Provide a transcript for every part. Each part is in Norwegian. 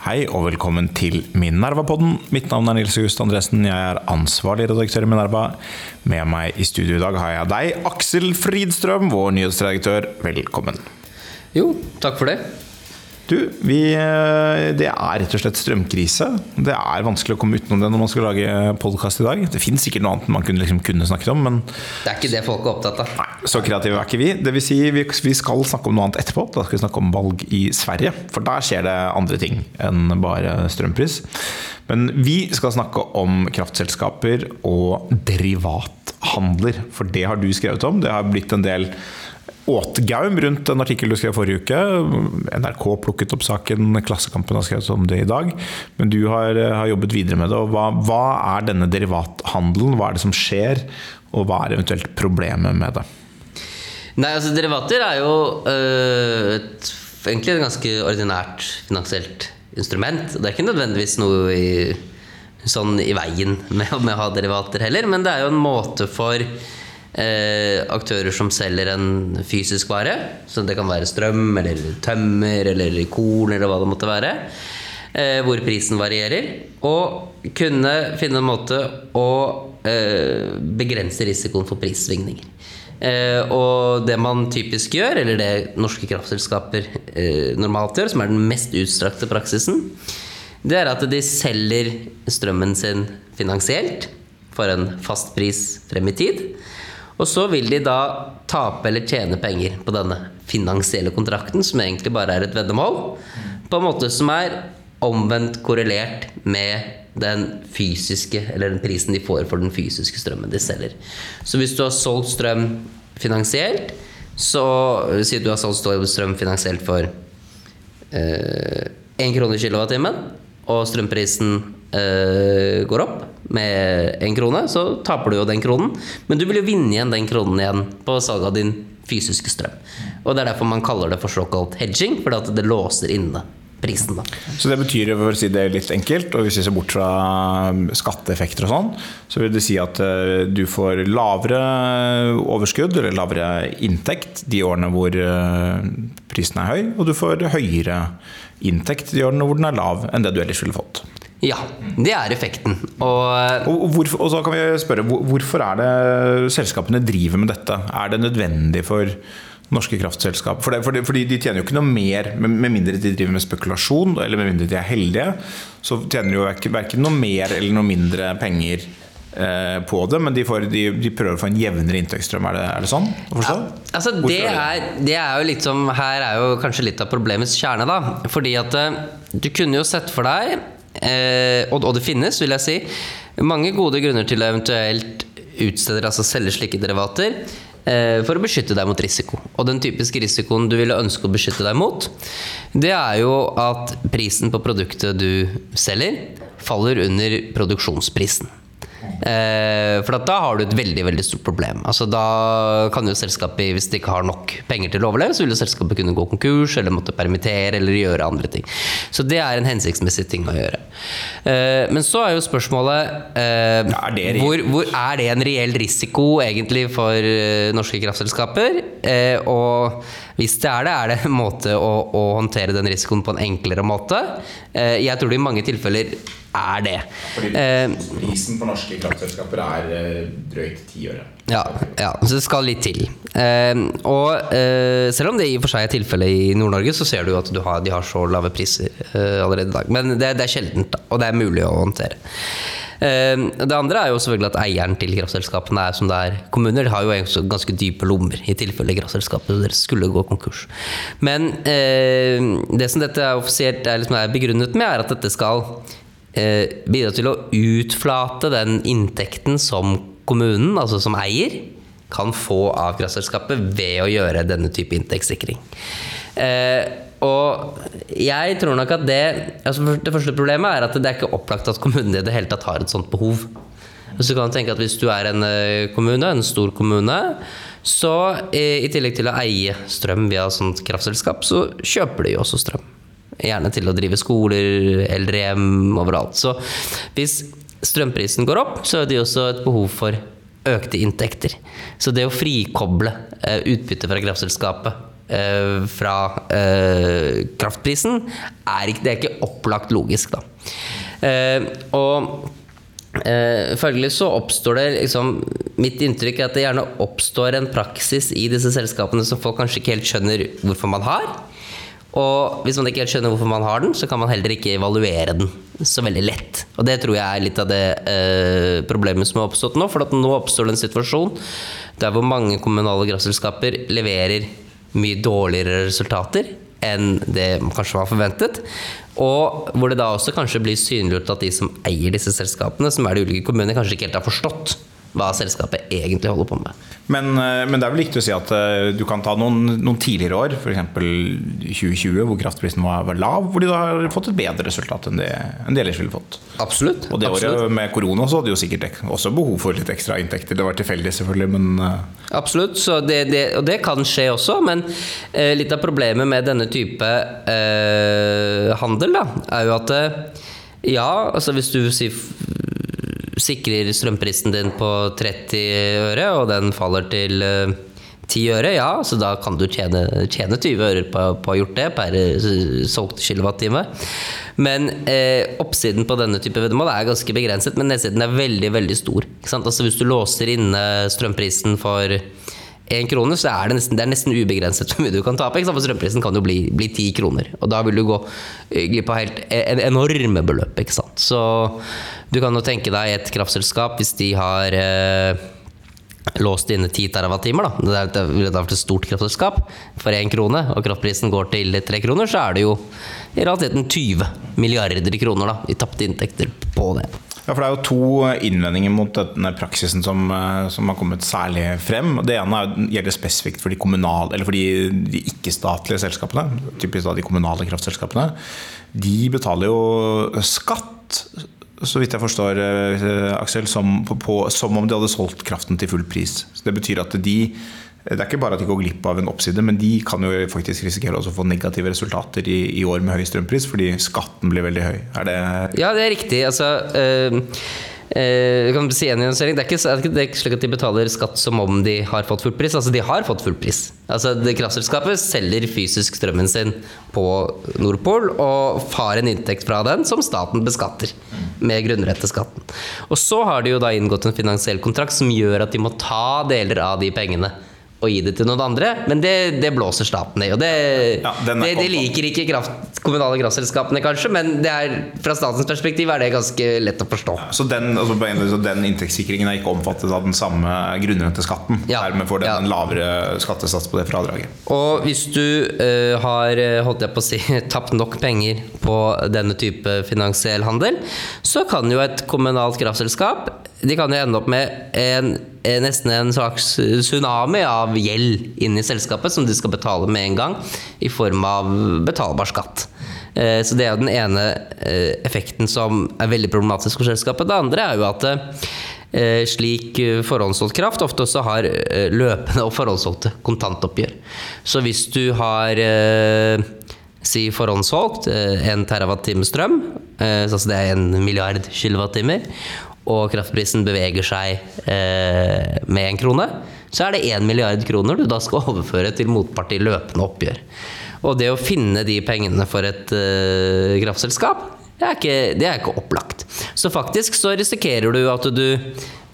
Hei og velkommen til Minerva-podden. Mitt navn er Nils August Andresen. Jeg er ansvarlig redaktør i Minerva. Med meg i studio i dag har jeg deg, Aksel Fridstrøm, vår nyhetsredaktør. Velkommen. Jo, takk for det. Du, vi, eh, det er rett og slett strømkrise. Det er vanskelig å komme utenom det når man skal lage podkast i dag. Det finnes sikkert noe annet man kunne, liksom, kunne snakket om, men Det er ikke det folk er opptatt av. Nei, så kreative er ikke vi. Det vil si, vi, vi skal snakke om noe annet etterpå. Da skal vi snakke om valg i Sverige. For der skjer det andre ting enn bare strømpris. Men vi skal snakke om kraftselskaper og derivathandler. For det har du skrevet om. Det har blitt en del åtgaum rundt en artikkel du skrev forrige uke. NRK plukket opp saken, Klassekampen har skrevet om det i dag. Men du har, har jobbet videre med det. hva, hva er denne derivathandelen? Hva er det som skjer, og hva er eventuelt problemet med det? Nei, altså Derivater er jo øh, et, egentlig et ganske ordinært finansielt instrument. Det er ikke nødvendigvis noe i, sånn i veien med, med å ha derivater heller, men det er jo en måte for eh, aktører som selger en fysisk vare, så det kan være strøm eller tømmer eller korn eller hva det måtte være, eh, hvor prisen varierer, og kunne finne en måte å eh, begrense risikoen for prissvingninger. Eh, og det man typisk gjør, eller det norske kraftselskaper eh, normalt gjør, som er den mest utstrakte praksisen, det er at de selger strømmen sin finansielt for en fast pris frem i tid. Og så vil de da tape eller tjene penger på denne finansielle kontrakten, som egentlig bare er et veddemål, på en måte som er omvendt korrelert med den fysiske, eller den prisen de får for den fysiske strømmen de selger. Så hvis du har solgt strøm finansielt, så Si at du har solgt strøm finansielt for eh, krone kilowattimen, og strømprisen eh, går opp med én krone, så taper du jo den kronen. Men du vil jo vinne igjen den kronen igjen på salg av din fysiske strøm. Og det er derfor man kaller det for såkalt hedging, fordi at det låser inne prisen. Da. Så det betyr, for å si det litt enkelt, og hvis vi ser bort fra skatteeffekter og sånn, så vil det si at eh, du får lavere overskudd eller lavere inntekt de årene hvor eh, prisen er høy, og du får høyere inntekt de årene hvor den er lav enn det du ellers ville fått. Ja, det er effekten. Og, og, hvorfor, og så kan vi spørre, hvorfor er det selskapene driver med dette? Er det nødvendig for norske kraftselskap? For det, for det, fordi de tjener jo ikke noe mer, med mindre de driver med spekulasjon, eller med mindre de er heldige, så tjener de jo verken noe mer eller noe mindre penger på det, men de, får, de, de, prøver å få en jevnere inntektsstrøm. Er det, er det sånn å forstå? Ja, altså det, er, det er jo litt som Her er jo kanskje litt av problemets kjerne, da. Fordi at du kunne jo sett for deg Eh, og, og, det finnes, vil jeg si, mange gode grunner til å eventuelt utstede, altså selge slike derivater eh, for å beskytte deg mot risiko. Og den typiske risikoen du ville ønske å beskytte deg mot, det er jo at prisen på produktet du selger, faller under produksjonsprisen. Eh, for da har du et veldig veldig stort problem. Altså Da kan jo selskapet, hvis det ikke har nok penger til å overleve, så vil jo selskapet kunne gå konkurs eller måtte permittere eller gjøre andre ting. Så det er en hensiktsmessig ting å gjøre. Eh, men så er jo spørsmålet eh, er hvor, hvor, Er det en reell risiko egentlig for eh, norske kraftselskaper? Eh, og hvis det er det, er det en måte å, å håndtere den risikoen på en enklere måte? Jeg tror det i mange tilfeller er det. Fordi eh, prisen for norske kraftselskaper er eh, drøyt ti øre. Ja, ja, så det skal litt til. Eh, og eh, selv om det i og for seg er tilfellet i Nord-Norge, så ser du at du har, de har så lave priser eh, allerede i dag. Men det, det er sjeldent, og det er mulig å håndtere. Eh, det andre er jo selvfølgelig at eieren til kraftselskapene er som det er kommuner. De har jo ganske dype lommer i tilfelle kraftselskapet deres skulle gå konkurs. Men det som dette er offisielt er, liksom er begrunnet med, er at dette skal eh, bidra til å utflate den inntekten som kommunen, altså som eier, kan få av kraftselskapet ved å gjøre denne type inntektssikring. Eh, og jeg tror nok at det altså Det første problemet er at det er ikke opplagt at kommunen i det hele tatt har et sånt behov. Så kan du tenke at Hvis du er en eh, kommune, en stor kommune, så i tillegg til å eie strøm via sånt kraftselskap, så kjøper de jo også strøm. Gjerne til å drive skoler, eldrehjem, overalt. Så hvis strømprisen går opp, så er det også et behov for økte inntekter. Så det å frikoble eh, utbytte fra kraftselskapet eh, fra eh, kraftprisen, er ikke, det er ikke opplagt logisk, da. Eh, og følgelig så oppstår det liksom Mitt inntrykk er at det gjerne oppstår en praksis i disse selskapene som folk kanskje ikke helt skjønner hvorfor man har. Og hvis man ikke helt skjønner hvorfor man har den, så kan man heller ikke evaluere den så veldig lett. Og det tror jeg er litt av det eh, problemet som har oppstått nå. For nå oppstår det en situasjon der hvor mange kommunale kraftselskaper leverer mye dårligere resultater enn det kanskje var forventet. Og hvor det da også kanskje blir synliggjort at de som eier disse selskapene, som er de ulike kommunene, kanskje ikke helt har forstått hva selskapet egentlig holder på med. Men, eh, men det er vel viktig å si at eh, du kan ta noen, noen tidligere år, f.eks. 2020, hvor kraftprisen var, var, lav, hvor de da har fått et bedre resultat enn det, enn de ellers ville fått. Absolutt. Og det absolutt. året med korona så hadde de jo sikkert også behov for litt ekstra inntekter. Det var tilfeldig, selvfølgelig, men eh, Absolutt, det, det, og det kan skje også. Men eh, litt av problemet med denne type eh, handel, da, er jo at ja, altså hvis du sier sikrer strømprisen din på 30 øre, og den faller til 10 øre, ja, så da kan du tjene, tjene 20 øre på, på å ha gjort det per solgt kilowattime. Men eh, oppsiden på denne type veddemål er ganske begrenset, men nedsiden er veldig veldig stor. Altså Hvis du låser inne strømprisen for én krone, så er det nesten, det er nesten ubegrenset hvor mye du kan tape. For strømprisen kan jo bli, 10 kroner. Og da vil du gå glipp av helt en, enorme beløp. Ikke sant? Så du kan jo tenke deg et kraftselskap hvis de har eh, låst inne 10 TWh, da. Det ville vært et stort kraftselskap for én krone, og kraftprisen går til tre kroner, så er det jo i realiteten 20 milliarder kroner da, i tapte inntekter på det. Ja, for Det er jo to innvendinger mot denne praksisen som, som har kommet særlig frem. Det ene er, gjelder spesifikt for de, kommunale, eller for de, de ikke-statlige selskapene. Typisk da de kommunale kraftselskapene. De betaler jo skatt så vidt jeg forstår, Aksel, som, på, som, om de hadde solgt kraften til full pris. Så Det betyr at de det er ikke bare at de går glipp av en oppside, men de kan jo faktisk risikere å få negative resultater i, i, år med høy strømpris, fordi skatten blir veldig høy. Er det Ja, det er riktig. Altså øh, kan si det, er ikke, det er ikke slik at de betaler skatt som om de har fått full pris. Altså, de har fått full pris. Altså, Kraftselskapet selger fysisk strømmen sin på Nordpol og har en inntekt fra den som staten beskatter med grunnretteskatten. Og så har de jo da inngått en finansiell kontrakt som gjør at de må ta deler av de pengene og gi det til noen andre, men det, det blåser staten i. Og det, ja, det, det liker ikke kraft, kommunale kraftselskapene, kanskje, men er, fra statens perspektiv er det ganske lett å forstå. Ja, så den, altså, den, inntektssikringen er ikke omfattet av den samme grunnrenteskatten? Ja, Dermed får den en lavere skattesats på det fradraget? Og hvis du uh, har holdt jeg på å si, tapt nok penger på denne type finansiell handel, så kan jo et kommunalt kraftselskap de kan jo ende opp med en, nesten en slags tsunami av gjeld inn i selskapet som de skal betale med en gang, i form av betalbar skatt. Eh, så det er jo den ene eh, effekten som er veldig problematisk for selskapet. Det andre er jo at eh, slik forhåndssolgt kraft ofte også har løpende og forhåndssolgte kontantoppgjør. Så hvis du har si forhåndssolgt en terawattime strøm, altså det er en milliard kilowattimer, og kraftprisen beveger seg eh, med en krone, så er det én milliard kroner du da skal overføre til motpart i løpende oppgjør. Og det å finne de pengene for et eh, kraftselskap, det er, ikke, det er ikke opplagt. Så faktisk så risikerer du at du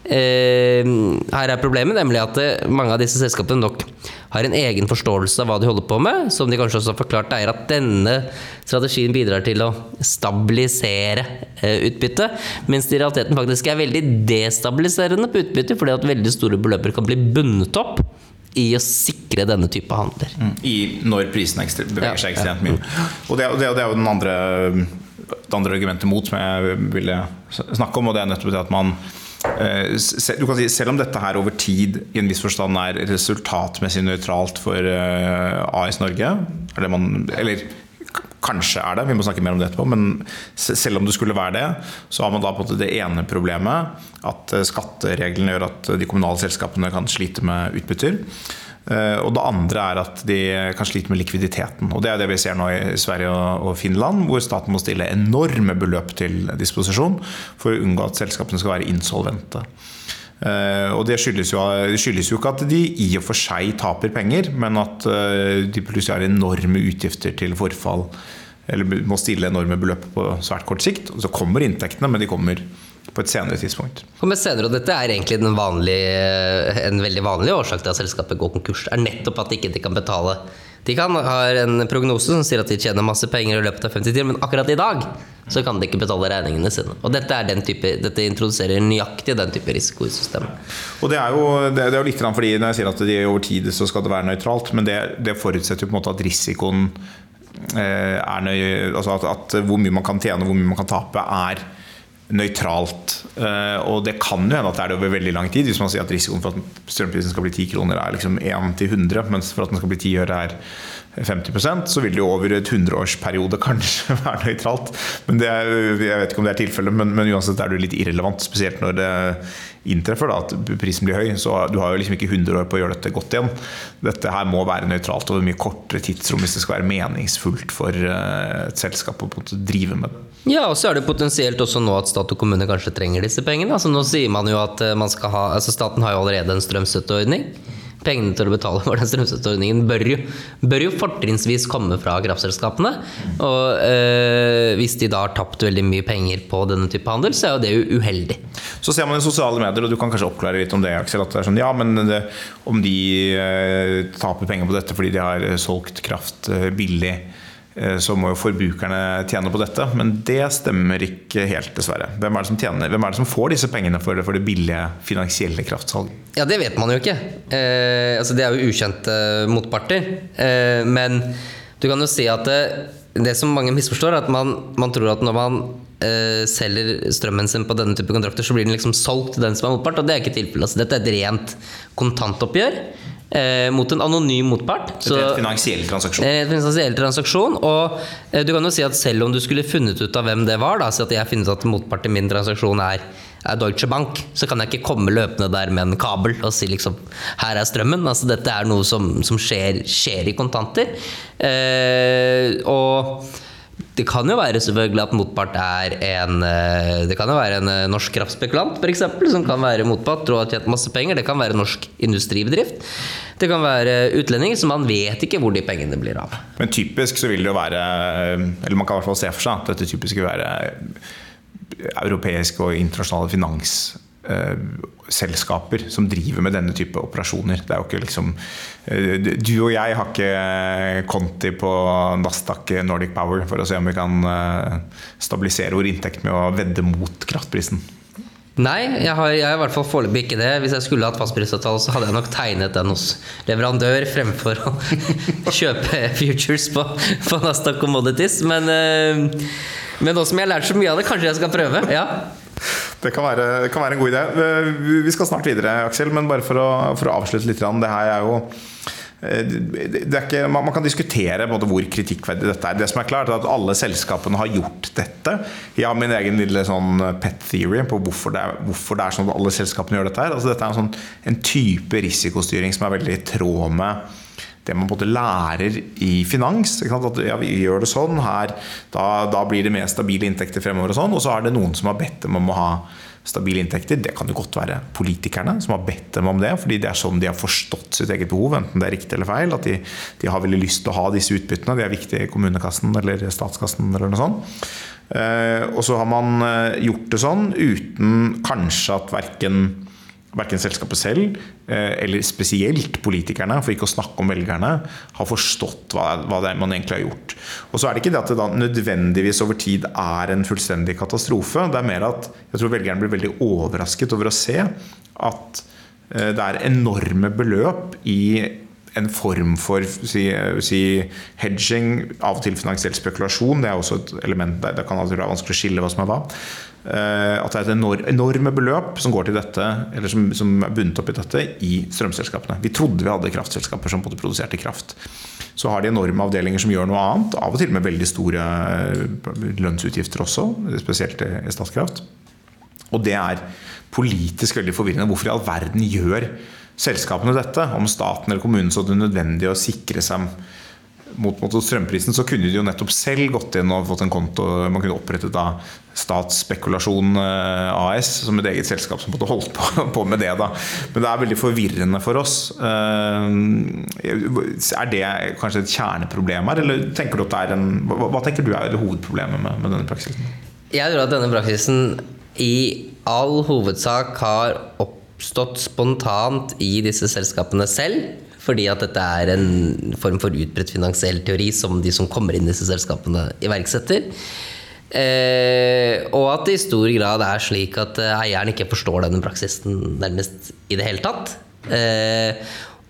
Eh, her er problemet, nemlig at eh, mange av disse selskapene nok har en egen forståelse av hva de holder på med, som de kanskje også har forklart eier at denne strategien bidrar til å stabilisere eh, utbyttet, mens det i realiteten faktisk er veldig destabiliserende på utbytte, fordi at veldig store beløper kan bli bundet opp i å sikre denne type handler. Mm. I, når prisene beveger seg ekstremt mye. Og det, det, det er jo den andre, det andre argumentet mot som jeg ville snakke om, og det er nettopp det at man du kan si, selv om dette her over tid i en viss forstand er resultatmessig nøytralt for eh, AS Norge, eller, man, eller kanskje er det, vi må snakke mer om det etterpå, men selv om det skulle være det, så har man da på en måte det ene problemet at eh, skattereglene gjør at de kommunale selskapene kan slite med utbytter. Eh, og det andre er at de kan slite med likviditeten. Og Det er det vi ser nå i Sverige og Finland, hvor staten må stille enorme beløp til disposisjon for å unngå at selskapene skal være insolvente. Eh, og det skyldes, jo, det skyldes jo ikke at de i og for seg taper penger, men at eh, de plutselig har enorme utgifter til forfall. Eller må stille enorme beløp på svært kort sikt. Og så kommer inntektene, men de kommer på et senere tidspunkt. Kommer senere, og Dette er egentlig vanlige, en veldig vanlig årsak til at selskapet går konkurs. er nettopp at de ikke kan betale. De kan ha en prognose som sier at de tjener masse penger i løpet av 50 timer, men akkurat i dag så kan de ikke betale regningene sine. Og dette, er den type, dette introduserer nøyaktig den type risiko i systemet. Og det er jo, det er jo litt fordi Når jeg sier at de over tid så skal det være nøytralt, men det, det forutsetter jo på en måte at risikoen eh, er nøy, altså at, at hvor mye man kan tjene og hvor mye man kan tape, er nøytralt. Uh, og det kan jo hende at det er det over veldig lang tid. Hvis man sier at risikoen for at strømprisen skal bli 10 kroner er liksom 1 til 100, mens for at den skal bli 10 øre er 50% så vil det jo over et hundreårsperiode kanskje være nøytralt. Men det er, jeg vet ikke om det er tilfellet, men, men, uansett er det litt irrelevant. Spesielt når det inntreffer da, at prisen blir høy. Så du har jo liksom ikke 100 år på å gjøre dette godt igjen. Dette her må være nøytralt over mye kortere tidsrom hvis det skal være meningsfullt for eh, et selskap å drive med det. Ja, og så er det potensielt også nå at stat og kommune kanskje trenger disse pengene. Altså, nå sier man jo at eh, man skal ha, altså staten har jo allerede en strømstøtteordning pengene til å betale for den strømstøtteordningen bør jo, bør jo fortrinnsvis komme fra kraftselskapene. Og øh, hvis de da har tapt veldig mye penger på denne type handel, så er jo det jo uheldig. Så ser man i sosiale medier, og du kan kanskje oppklare litt om det, Aksel, at det er sånn, ja, men det, om de øh, taper penger på dette fordi de har solgt kraft billig Eh, så må jo forbrukerne tjene på dette. Men det stemmer ikke helt, dessverre. Hvem er det som, tjener, hvem er det som får disse pengene for det, for det billige finansielle kraftsalget? Ja, det vet man jo ikke. Eh, altså, det er jo ukjente motparter. Eh, men du kan jo si at det, det som mange misforstår, er at man, man tror at når man eh, selger strømmen sin på denne type kontrakter, så blir den liksom solgt til den som er motpart. Og det er ikke tilfellet. Altså, dette er et rent kontantoppgjør eh, mot en anonym motpart. Så, en finansiell transaksjon. En finansiell transaksjon. Og eh, du kan jo si at selv om du skulle funnet ut av hvem det var, da, så at jeg har funnet at motparten i min transaksjon er, er Deutsche Bank, så kan jeg ikke komme løpende der med en kabel og si liksom Her er strømmen. Altså, dette er noe som, som skjer, skjer, i kontanter. Eh, og det kan jo være selvfølgelig at motpart er en eh, Det kan jo være en eh, norsk kraftspekulant f.eks. som kan være motpart og har tjent masse penger. Det kan være norsk industribedrift. Det kan være utlendinger, så man vet ikke hvor de pengene blir av. Men typisk så vil det jo være Eller man kan i hvert fall se for seg at dette typisk vil være europeiske og internasjonale finans selskaper som driver med denne type operasjoner. Det er jo ikke liksom eh, Du og jeg har ikke konti på Nasdaq Nordic Power for å se om vi kan eh, stabilisere vår inntekt med å vedde mot kraftprisen. Nei, jeg har, jeg har, i hvert fall foreløpig ikke det. Hvis jeg skulle hatt fastprisavtale, så hadde jeg nok tegnet den hos leverandør fremfor å kjøpe futures på, på Nasdaq Commodities. Men, men nå som jeg har lært så mye av det, kanskje jeg skal prøve. Ja. Det kan, være, kan, være, en god idé. Vi skal snart videre, Aksel, men bare for å, for å avslutte litt. Det her er jo eh, ikke, man, kan diskutere hvor kritikkverdig dette er. Det som er klart er at Alle selskapene har gjort dette. Jeg har min egen lille sånn pet theory på hvorfor det, er, hvorfor det er sånn at alle selskapene gjør dette. her altså Dette er en, sånn, en type risikostyring som er veldig i tråd med det man både lærer i finans. At ja, vi gjør det sånn her, da, da, blir det mer stabile inntekter fremover. Og sånn, og så er det noen som har bedt dem om å ha stabile inntekter. Det kan jo godt være politikerne som har bedt dem om det, fordi det er sånn de har forstått sitt eget behov, enten det er riktig eller feil. At de, de har veldig lyst til å ha disse utbyttene. De er viktige i kommunekassen eller statskassen eller noe sånt. Eh, og så har man eh, gjort det sånn uten kanskje at verken verken selskapet selv eh, eller spesielt politikerne, for ikke å snakke om velgerne, har forstått hva, det er man egentlig har gjort. Og så er det ikke det at det da nødvendigvis over tid er en fullstendig katastrofe. Det er mer at jeg tror velgerne blir veldig overrasket over å se at eh, det er enorme beløp i en form for si, si, hedging, av og til finansiell spekulasjon. Det er også et element der det kan være vanskelig å skille hva som er hva. Eh, at det er et enorme beløp som går til dette, eller som, som er bundet opp i dette, i strømselskapene. Vi trodde vi hadde kraftselskaper som produserte kraft. Så har de enorme avdelinger som gjør noe annet, av og til med veldig store eh, lønnsutgifter også, spesielt i Statkraft. Og det er politisk veldig forvirrende. Hvorfor i all verden gjør selskapene dette? Om staten eller kommunen så det er nødvendig å sikre seg mot, mot strømprisen, så kunne de jo nettopp selv gått inn og fått en konto. Man kunne opprettet da Statsspekulasjon eh, AS som et eget selskap som måtte holdt på, på, med det. da. Men det er veldig forvirrende for oss. Eh, er det kanskje et kjerneproblem her, eller tenker du at det er en Hva, tenker du er hovedproblemet med, med denne praksisen? Jeg tror at denne praksisen i all hovedsak har oppstått spontant i disse selskapene selv. Fordi at dette er en form for utbredt finansiell teori som de som kommer inn i disse selskapene, iverksetter. Eh, og at det i stor grad er slik at eh, eieren ikke forstår denne praksisen nærmest i det hele tatt. Eh,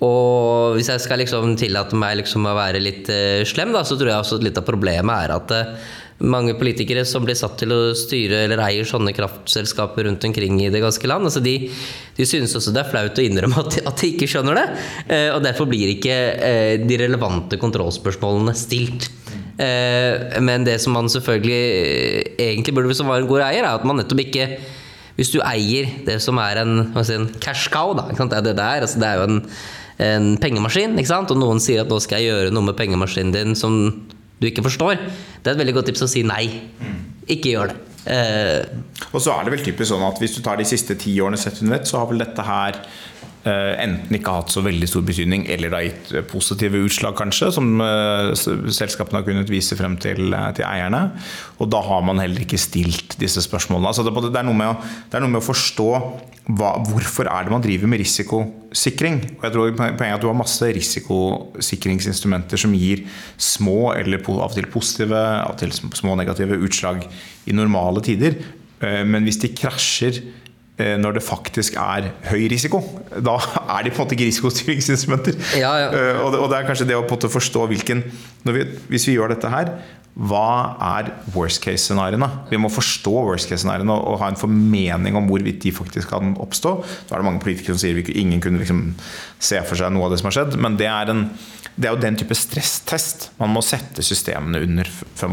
og hvis jeg skal liksom tillate meg liksom å være litt eh, slem, da, så tror jeg også litt av problemet er at eh, mange politikere som blir satt til å styre eller eier sånne kraftselskaper rundt omkring i det ganske land, altså de, de synes også det er flaut å innrømme at de, at de ikke skjønner det. Eh, og derfor blir ikke eh, de relevante kontrollspørsmålene stilt. Eh, men det som man selvfølgelig eh, egentlig burde som var en god eier, er at man nettopp ikke Hvis du eier det som er en, si, en cash cow, da, det det der, altså det er jo en, en pengemaskin, og noen sier at nå skal jeg gjøre noe med pengemaskinen din som du ikke forstår, det er et veldig godt tips å si nei. Ikke gjør det. Eh, og så er det vel typisk sånn at Hvis du tar de siste ti årene sett under ett, så har vel dette her enten ikke har hatt så veldig stor betydning, eller det har gitt positive utslag, kanskje, som eh, selskapene har kunnet vise frem til, eh, til, eierne. Og da har man heller ikke stilt disse spørsmålene. Altså det, det, er å, det, er noe med å, forstå hva, hvorfor er det man driver med risikosikring. Og jeg tror Poenget er at du har masse risikosikringsinstrumenter som gir små eller av og til positive, av og til små negative utslag i normale tider. Eh, men hvis de krasjer eh, når det faktisk er høy risiko. Da er de på en måte ikke risikostyringsinstrumenter. Ja, ja. Eh, og, det, er kanskje det å forstå hvilken vi, Hvis vi gjør dette her, hva er worst case-scenarioene? Vi må forstå worst case-scenarioene og, ha en formening om hvorvidt de faktisk kan oppstå. Da er det mange politikere som sier at ingen kunne liksom se for seg noe av det som har skjedd. Men det er, en, det er jo den type stresstest man må sette systemene under.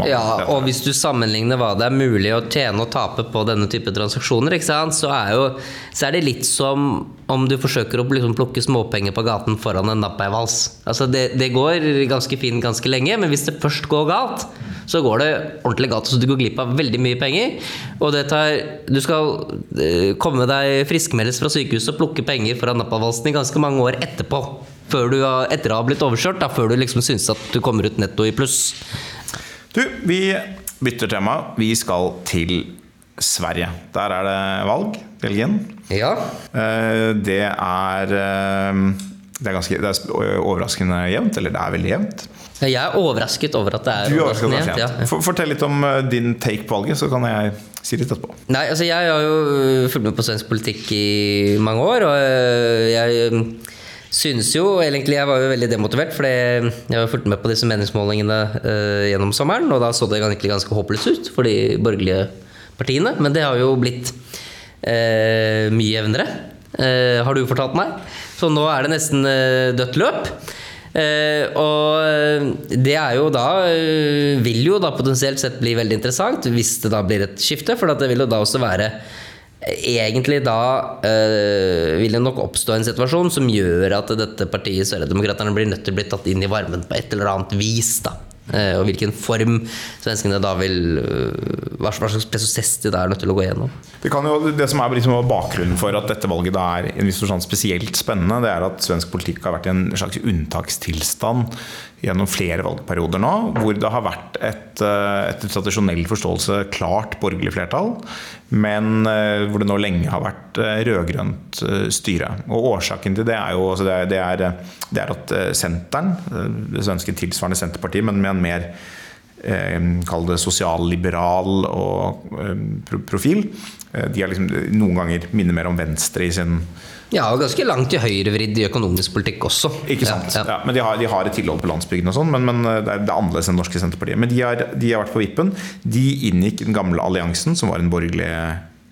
ja, og hvis du sammenligner hva det er mulig å tjene og tape på denne type transaksjoner, så er, jo, så er det litt som om du forsøker å liksom plukke småpenger på gaten foran en nappeivals. Altså det, det, går ganske fint ganske lenge, men hvis det først går galt, så går det ordentlig galt. Så du går glipp av veldig mye penger. Og det tar, du skal eh, komme deg friskmeldes fra sykehuset og plukke penger fra nappavalsen i ganske mange år etterpå. Før du, etter å ha blitt overkjørt, da, før du liksom syns at du kommer ut netto i pluss. Du, vi bytter tema. Vi skal til Sverige. Der er det valg. Belgien. Ja. Eh, det er eh, det er, ganske, det er overraskende jevnt. Eller det er veldig jevnt. Jeg er overrasket over at det er, er overraskende jevnt. Ja. Fortell litt om din take på valget, så kan jeg si litt etterpå. Nei, altså Jeg har jo fulgt med på svensk politikk i mange år, og jeg synes jo egentlig Jeg var jo veldig demotivert, for jeg har fulgt med på disse meningsmålingene gjennom sommeren, og da så det egentlig ganske håpløst ut for de borgerlige partiene. Men det har jo blitt eh, mye jevnere, Eh, har du fortalt meg. Så nå er det nesten dødt løp. Uh, og det er jo da Vil jo da potensielt sett bli veldig interessant hvis det da blir et skifte, for det vil jo da også være Egentlig da uh, vil det nok oppstå en situasjon som gjør at dette partiet, Sverigedemokraterna, blir nødt til å bli tatt inn i varmen på et eller annet vis. da Eh, og hvilken form svenskene da vil eh, Hva slags prosess de da er nødt til å gå gjennom. Det, jo, det som er liksom bakgrunnen for at dette valget da er en viss forstand spesielt spennende, det er at svensk politikk har vært i en slags unntakstilstand gjennom flere valgperioder nå, hvor det har vært et eh, etter tradisjonell forståelse klart borgerlig flertall, men eh, hvor det nå lenge har vært eh, rød-grønt styre. Og Årsaken til det er jo altså det er, det er at Senteren, det svenske tilsvarende Senterpartiet, men med en mer kall det sosialliberal profil. De har liksom noen ganger minner mer om Venstre i sin ja, og ganske langt til høyrevridd i økonomisk politikk også. Ikke sant. Ja, ja. Ja, men de har, de har, et tilhold på landsbygden og sånn, men, men, det er annerledes enn norske Senterpartiet. Men de har, de har, vært på vippen. De inngikk den gamle alliansen, som var en borgerlig,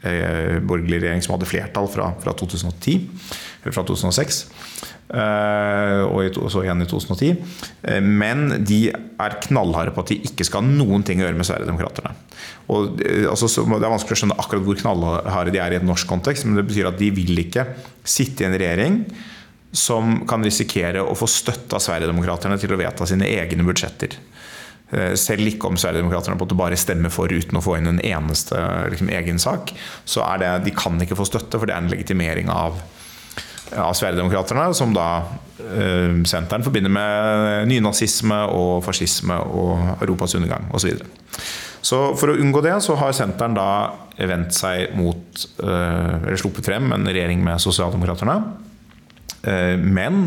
eh, borgerlig regjering som hadde flertall fra, fra 2010, eller fra 2006. Uh, og så igjen i 2010. Uh, men de er knallharde på at de ikke skal ha noen ting å gjøre med Sverigedemokraterna. Og, uh, altså, det er vanskelig å skjønne akkurat hvor knallharde de er i et norsk kontekst, men det betyr at de vil ikke sitte i en regjering som kan risikere å få støtte av Sverigedemokraterna til å vedta sine egne budsjetter. Eh, selv ikke om Sverigedemokraterna måtte bare stemmer for uten å få inn en eneste liksom, egen sak, så er det, de kan ikke få støtte, for det er en legitimering av, av Sverigedemokraterna, som da eh, senteren forbinder med nynazisme og fascisme og Europas undergang osv. Så, så for å unngå det, så har senteren da vendt seg mot, eh, eller sluppet frem en regjering med Sosialdemokraterne Eh, men,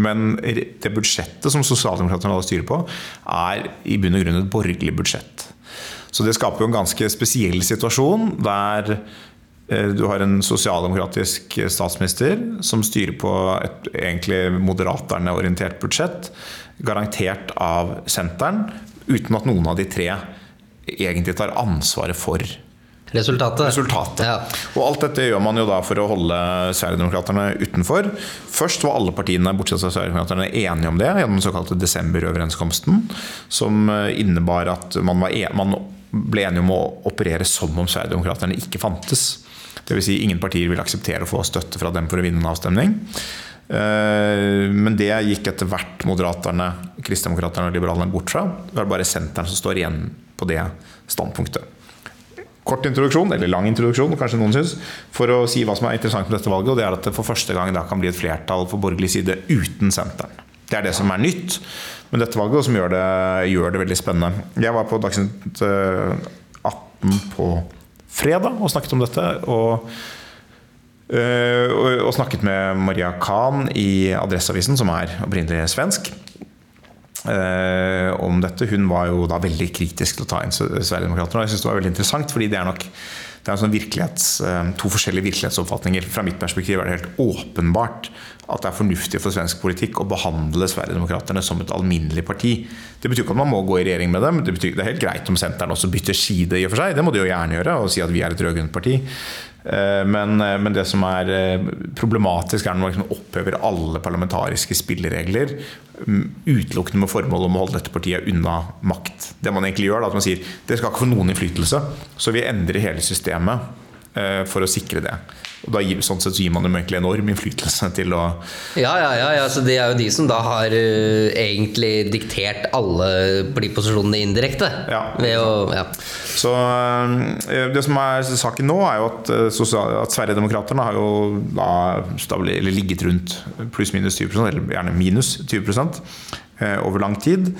men, det budsjettet som Sosialdemokraterne styrer på, er i bunn og grunn et borgerlig budsjett. Så det skaper jo en ganske spesiell situasjon der du har en sosialdemokratisk statsminister som styrer på et egentlig moderaterne orientert budsjett, garantert av senteren, uten at noen av de tre egentlig tar ansvaret for Resultatet. Resultatet. Ja. Og alt dette gjør man jo da for å holde Sverigedemokraterna utenfor. Først var alle partiene bortsett fra Sverigedemokraterna enige om det gjennom den såkalte desemberoverenskomsten, som eh, innebar at man, en, man, ble enige om å operere som om Sverigedemokraterna ikke fantes. Dvs. Si ingen partier vil akseptere å få støtte fra dem for å vinne en avstemning. Eh, men det gikk etter hvert Moderaterne, Kristdemokraterne og Liberalerne bort fra. Det er bare Senteren som står igjen på det standpunktet kort introduksjon, eller lang introduksjon, kanskje noen syns, for å si hva som er interessant med dette valget. Og det er at det for første gang da kan bli et flertall for borgerlig side uten senteren. Det er det som er nytt med dette valget, og som gjør det, gjør det veldig spennende. Jeg var på Dagsnytt 18 eh, på fredag og snakket om dette. Og, eh, og snakket med Maria Khan i Adresseavisen, som er opprinnelig svensk eh, om dette. Hun var jo da veldig kritisk til å ta inn Sverigedemokraterna. Og jeg synes det var veldig interessant, fordi det er nok det er sånn eh, to forskjellige virkelighetsoppfatninger. Fra mitt perspektiv er det helt åpenbart at det er fornuftig for svensk politikk å behandle Sverigedemokraterna som et alminnelig parti. Det betyr ikke at man må gå i regjering med dem. Det, betyr, det er helt greit om Senteren også bytter side, i og for seg. Det må de jo gjerne gjøre, og si at vi er et rød-grønt parti. Eh, men, eh, men, det som er eh, problematisk, er når man liksom opphever alle parlamentariske spilleregler mm, utelukkende med formål om å holde dette partiet unna makt. Det man egentlig gjør, er at man sier det skal ikke få noen innflytelse, så vi endrer hele systemet for å sikre det. Og da gir, sånn sett så gir man dem egentlig enorm innflytelse til å Ja, ja, ja. ja så det er jo de som da har uh, egentlig diktert alle posisjonene indirekte. Ja. Å, ja. Så uh, det som er saken nå, er jo at, uh, at Sverigedemokraterna har jo da ligget rundt pluss-minus 20% eller gjerne minus 20% over lang tid.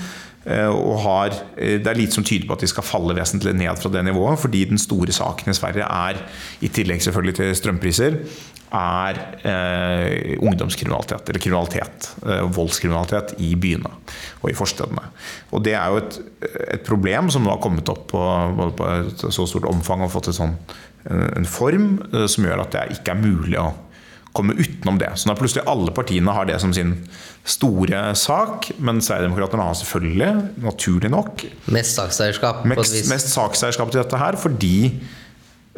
Eh, og har, eh, det er lite som tyder på at de skal falle vesentlig ned fra det nivået, fordi den store saken i Sverige er, i tillegg selvfølgelig til strømpriser, er eh, ungdomskriminalitet, eller kriminalitet, eh, voldskriminalitet i byene og i forstedene. Og det er jo et, et problem som nå har kommet opp på, på et så stort omfang og fått sånt, en form som gjør at det ikke er mulig å komme utenom det. Så når plutselig alle partiene har det som sin store sak, men Sverigedemokraterna har selvfølgelig, naturlig nok Mest sakseierskap? Mest, mest sakseierskap til dette her, fordi,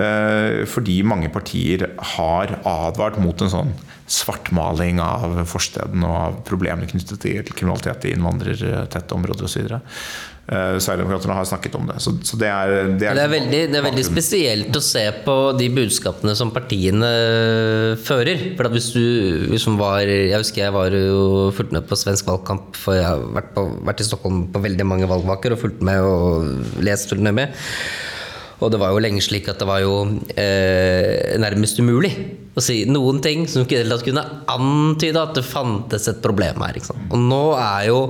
eh, fordi mange partier har advart mot en sånn svartmaling av forstedene og av problemene knyttet til kriminalitet i innvandrertette områder osv. Uh, Sverigedemokraterna har snakket om det. Så, så det, er, det, er, det, er veldig, det, er, veldig, spesielt å se på de budskapene som partiene fører. For hvis du liksom var Jeg husker jeg var jo fulgt med på svensk valgkamp, for jeg har vært, på, vært i Stockholm på veldig mange valgvaker og fulgt med og lest fulgt med. Og det var jo lenge slik at det var jo eh, nærmest umulig å si noen ting som ikke kunne antyde at det fantes et problem her. Og nå er jo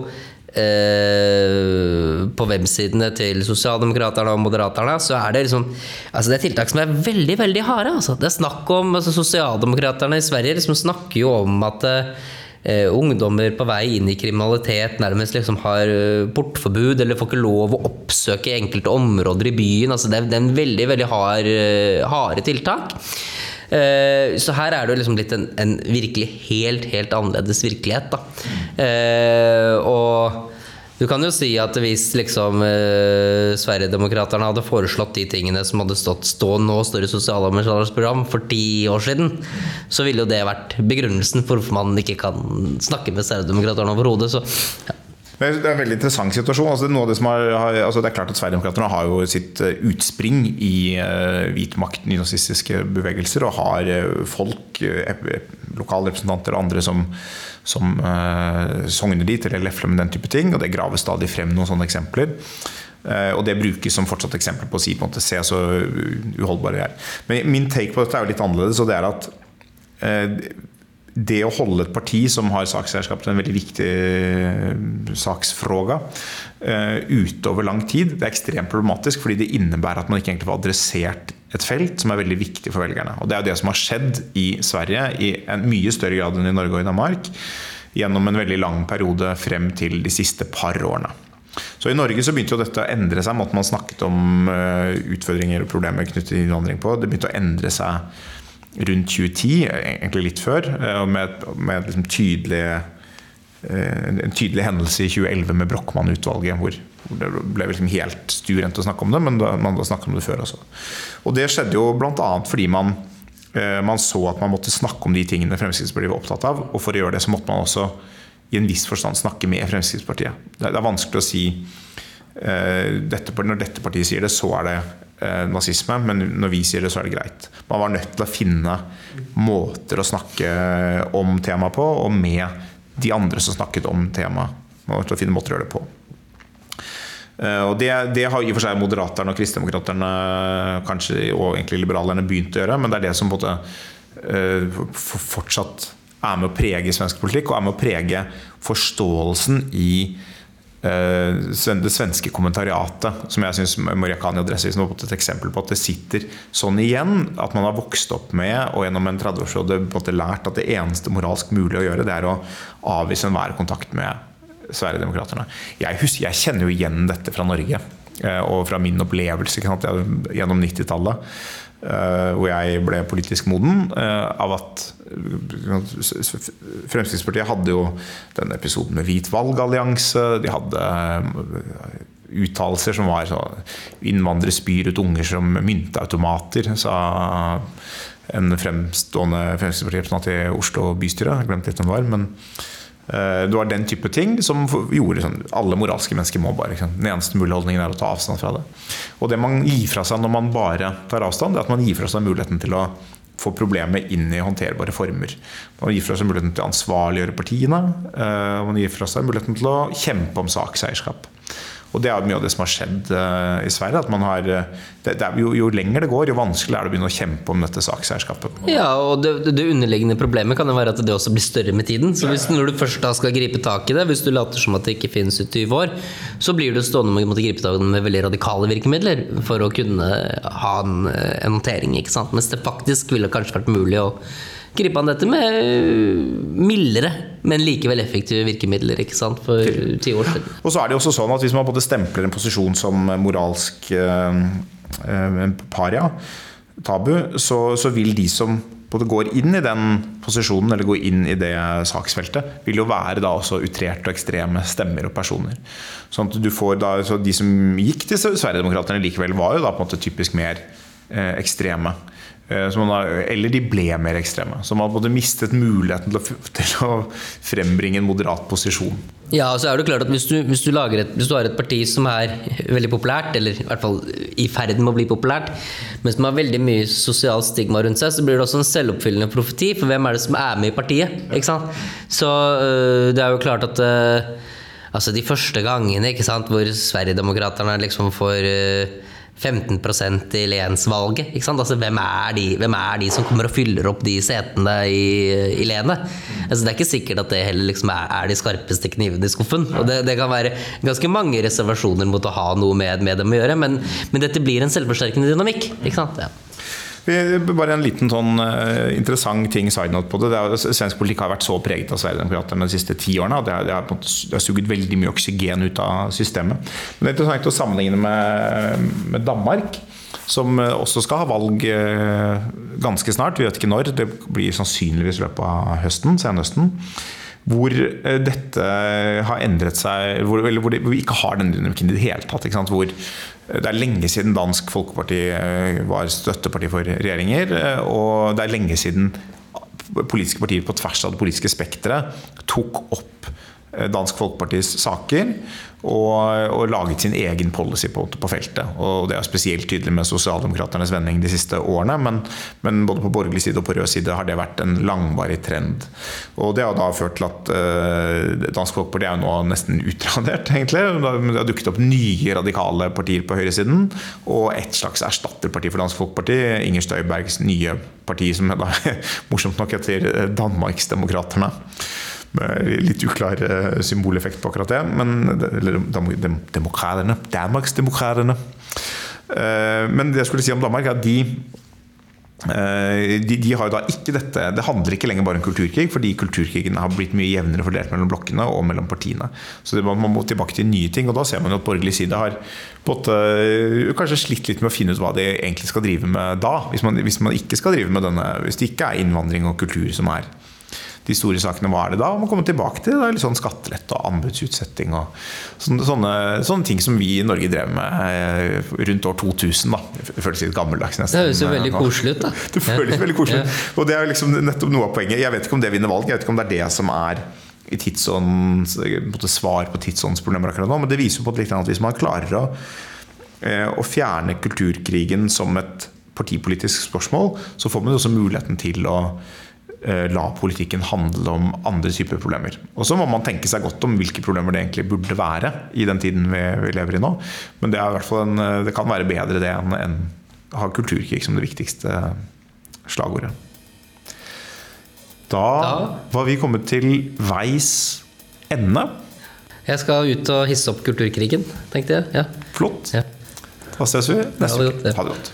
eh, på websidene til Sosialdemokraterne og Moderaterne, så er det liksom altså Det er tiltak som er veldig veldig harde. Altså. Det er snakk om altså Sosialdemokraterne i Sverige liksom snakker jo om at eh, eh, ungdommer på vei inn i kriminalitet nærmest liksom har eh, portforbud eller får ikke lov å oppsøke enkelte områder i byen. Altså det, er, det er en veldig veldig hard, eh, harde tiltak. Eh, så her er det liksom blitt en, en, virkelig helt, helt annerledes virkelighet. Da. Eh, og du kan jo si at hvis liksom eh, Sverigedemokraterna hadde foreslått de tingene som hadde stått stå nå står i sosialdemokraternes for ti år siden, så ville jo det vært begrunnelsen for hvorfor man ikke kan snakke med Sverigedemokraterna overhodet. Så ja. Det er en veldig interessant situasjon. Altså, har, altså, det er klart at Sverigedemokraterna har jo sitt eh, utspring i uh, hvit makt, nynazistiske bevegelser, og har uh, folk uh, lokalrepresentanter og andre som, som uh, sogner dit eller lefler med den type ting. Og det graves stadig frem noen sånne eksempler. Og det brukes som fortsatt eksempel på å si på en måte, se så uholdbare vi er. Men min take på dette er jo litt annerledes, og det er at det å holde et parti som har sakseierskap til en veldig viktig saksfråga ute over lang tid, det er ekstremt problematisk fordi det innebærer at man ikke egentlig får adressert et felt som er veldig viktig for velgerne. Og Det er jo det som har skjedd i Sverige i en mye større grad enn i Norge og i Danmark gjennom en veldig lang periode frem til de siste par årene. Så I Norge så begynte jo dette å endre seg. Måten man snakket om uh, utfordringer og problemer knyttet til innvandring på. Det begynte å endre seg rundt 2010, egentlig litt før, uh, med, med liksom tydelig, uh, en tydelig hendelse i 2011 med Brochmann-utvalget, hvor det ble liksom helt stuerent å snakke om det, men man hadde snakket om det før også. Og det skjedde jo bl.a. fordi man, eh, man, så at man måtte snakke om de tingene Fremskrittspartiet var opptatt av. Og for å gjøre det så måtte man også i en viss forstand snakke med Fremskrittspartiet. Det er vanskelig å si dette, Når dette partiet sier det, så er det uh, nazisme. Men når vi sier det, så er det greit. Man var nødt til å finne måter å snakke om temaet på, og med de andre som snakket om temaet. Man var nødt til å finne måter å gjøre det på. Eh, og det, det, har i og for seg Moderaterne og Kristdemokraterne kanskje, og egentlig liberalerne begynt å gjøre, men det er det som på en måte eh, fortsatt er med å prege svensk politikk, og er med å prege forståelsen i eh, det svenske kommentariatet, som jeg syns Moriakani Adresseavisen var et eksempel på at det sitter sånn igjen. At man har vokst opp med og gjennom en 30-årsperiode lært at det eneste moralsk mulig å gjøre, det er å avvise enhver kontakt med Sverigedemokraterna. Jeg, jeg kjenner jo igjen dette fra Norge eh, og fra min opplevelse gjennom 90-tallet. Eh, hvor jeg ble politisk moden eh, av at Fremskrittspartiet hadde jo den episoden med Hvit valgallianse. De hadde uttalelser som var så Innvandrere spyr ut unger som mynteautomater, sa en fremstående Fremskrittspartirepresentant i Oslo bystyre. Jeg glemte litt hvem det var. men Eh, det var den type ting som gjorde sånn Alle moralske mennesker må bare Den eneste mulige holdningen er å ta avstand fra det. Og det man gir fra seg når man bare tar avstand, det er at man gir fra seg muligheten til å få problemet inn i håndterbare former. Man gir fra seg muligheten til å ansvarliggjøre partiene. Eh, man gir fra seg muligheten til å kjempe om sakseierskap. Og det er mye av det som har skjedd uh, i Sverige. at man har, det, det, er, jo, jo, lenger det går, jo vanskeligere er det å begynne å kjempe om dette sakseierskapet. Ja, og det, det, underliggende problemet kan jo være at det også blir større med tiden. Så hvis Når du først da skal gripe tak i det, hvis du later som at det ikke finnes i 20 år, så blir du stående med å gripe tak i det med veldig radikale virkemidler for å kunne ha en, en håndtering. ikke sant? Mens det faktisk ville kanskje vært mulig å gripe an dette med mildere, men likevel effektive virkemidler ikke sant, for ti år siden. Og så er det også sånn at Hvis man både stempler en posisjon som moralsk eh, eh, paria, tabu, så, så, vil de som både går inn i den posisjonen eller går inn i det saksfeltet, vil jo være da også utrerte og ekstreme stemmer og personer. Sånn at du får da, så De som gikk til Sverigedemokraterna likevel, var jo da på en måte typisk mer eh, ekstreme. Eh, har, eller de ble mer ekstreme. Så man hadde mistet muligheten til å, til å, frembringe en moderat posisjon. Ja, så er det klart at hvis du, hvis, du et, hvis du, har et parti som er veldig populært, eller i hvert fall i ferd med å bli populært, men som har veldig mye sosialt stigma rundt seg, så blir det også en selvoppfyllende profeti. For hvem er det som er med i partiet? Ikke sant? Så øh, det er jo klart at øh, altså de første gangene ikke sant, hvor Sverigedemokraterna liksom får øh, 15% i lensvalget. Altså, hvem, er de, hvem er de som kommer og fyller opp de setene i, i lenet? Altså, det er ikke sikkert at det heller liksom er, er, de skarpeste knivene i skuffen. Og det, det, kan være ganske mange reservasjoner mot å ha noe med, med dem å gjøre, men, men dette blir en selvforsterkende dynamikk. Ikke sant? Ja. Bare en liten sånn uh, interessant ting side note på det. det er, svensk politikk har vært så preget av Sverigedemokraterna de siste ti årene. Det har, det, har, det har suget veldig mye oksygen ut av systemet. Men det er interessant å sammenligne med, med Danmark. Som eh, også skal ha valg uh, ganske snart. Vi vet ikke når. Det blir sannsynligvis i løpet av høsten, senhøsten hvor dette har endret seg hvor, hvor vi ikke har den dynamikken i det hele tatt. Hvor det er lenge siden Dansk Folkeparti eh, var støtteparti for regjeringer. Eh, og det er lenge siden politiske partier på tvers av det politiske spekteret tok opp Dansk Folkepartis saker og, og laget sin egen policy på, på, feltet. Og det er spesielt tydelig med Sosialdemokraternes vending de siste årene, men, men, både på borgerlig side og på rød side har det vært en langvarig trend. Og det har da ført til at eh, Dansk Folkeparti er jo nå nesten utradert, egentlig. Det har dukket opp nye radikale partier på høyresiden, og et slags erstatterparti for Dansk Folkeparti, Inger Støybergs nye parti, som da morsomt nok heter Danmarksdemokraterne. Litt uklar eh, symboleffekt på akkurat det. Men, eller demokratene. Danmarksdemokratene. Eh, men det jeg skulle si om Danmark, er at de eh, de, de, har jo da ikke dette Det handler ikke lenger bare om kulturkrig, fordi kulturkrigen har blitt mye jevnere fordelt mellom blokkene og mellom partiene. Så det, man må tilbake til nye ting, og da ser man jo at borgerlig side har måte, kanskje slitt litt med å finne ut hva de egentlig skal drive med da. Hvis man, hvis man ikke skal drive med denne Hvis det ikke er innvandring og kultur som er de store sakene, hva er det da? Man kommer tilbake til det, litt sånn skattelette og anbudsutsetting og sånne, sånne, sånne, ting som vi i Norge drev med eh, rundt år 2000. da. Det føles litt gammeldags nesten. Det høres jo veldig koselig ut, da. Det føles veldig koselig ja. Og det er liksom nettopp noe av poenget. Jeg vet ikke om det vinner valg, jeg vet ikke om det er det som er i tidsånd, svar på tidsåndsproblemer akkurat nå, men det viser på litt at hvis man klarer å, eh, å fjerne kulturkrigen som et partipolitisk spørsmål, så får man også muligheten til å Eh, la politikken handle om andre typer problemer. Og så må man tenke seg godt om hvilke problemer det egentlig burde være i den tiden vi, vi lever i nå. Men det, en, eh, det, kan være bedre det enn, enn å ha kulturkrig som det viktigste slagordet. Da, da var vi kommet til veis ende. Jeg skal ut og hisse opp kulturkrigen, tenkte jeg. Ja. Flott. Ja. Da ses vi neste uke. Ha det godt.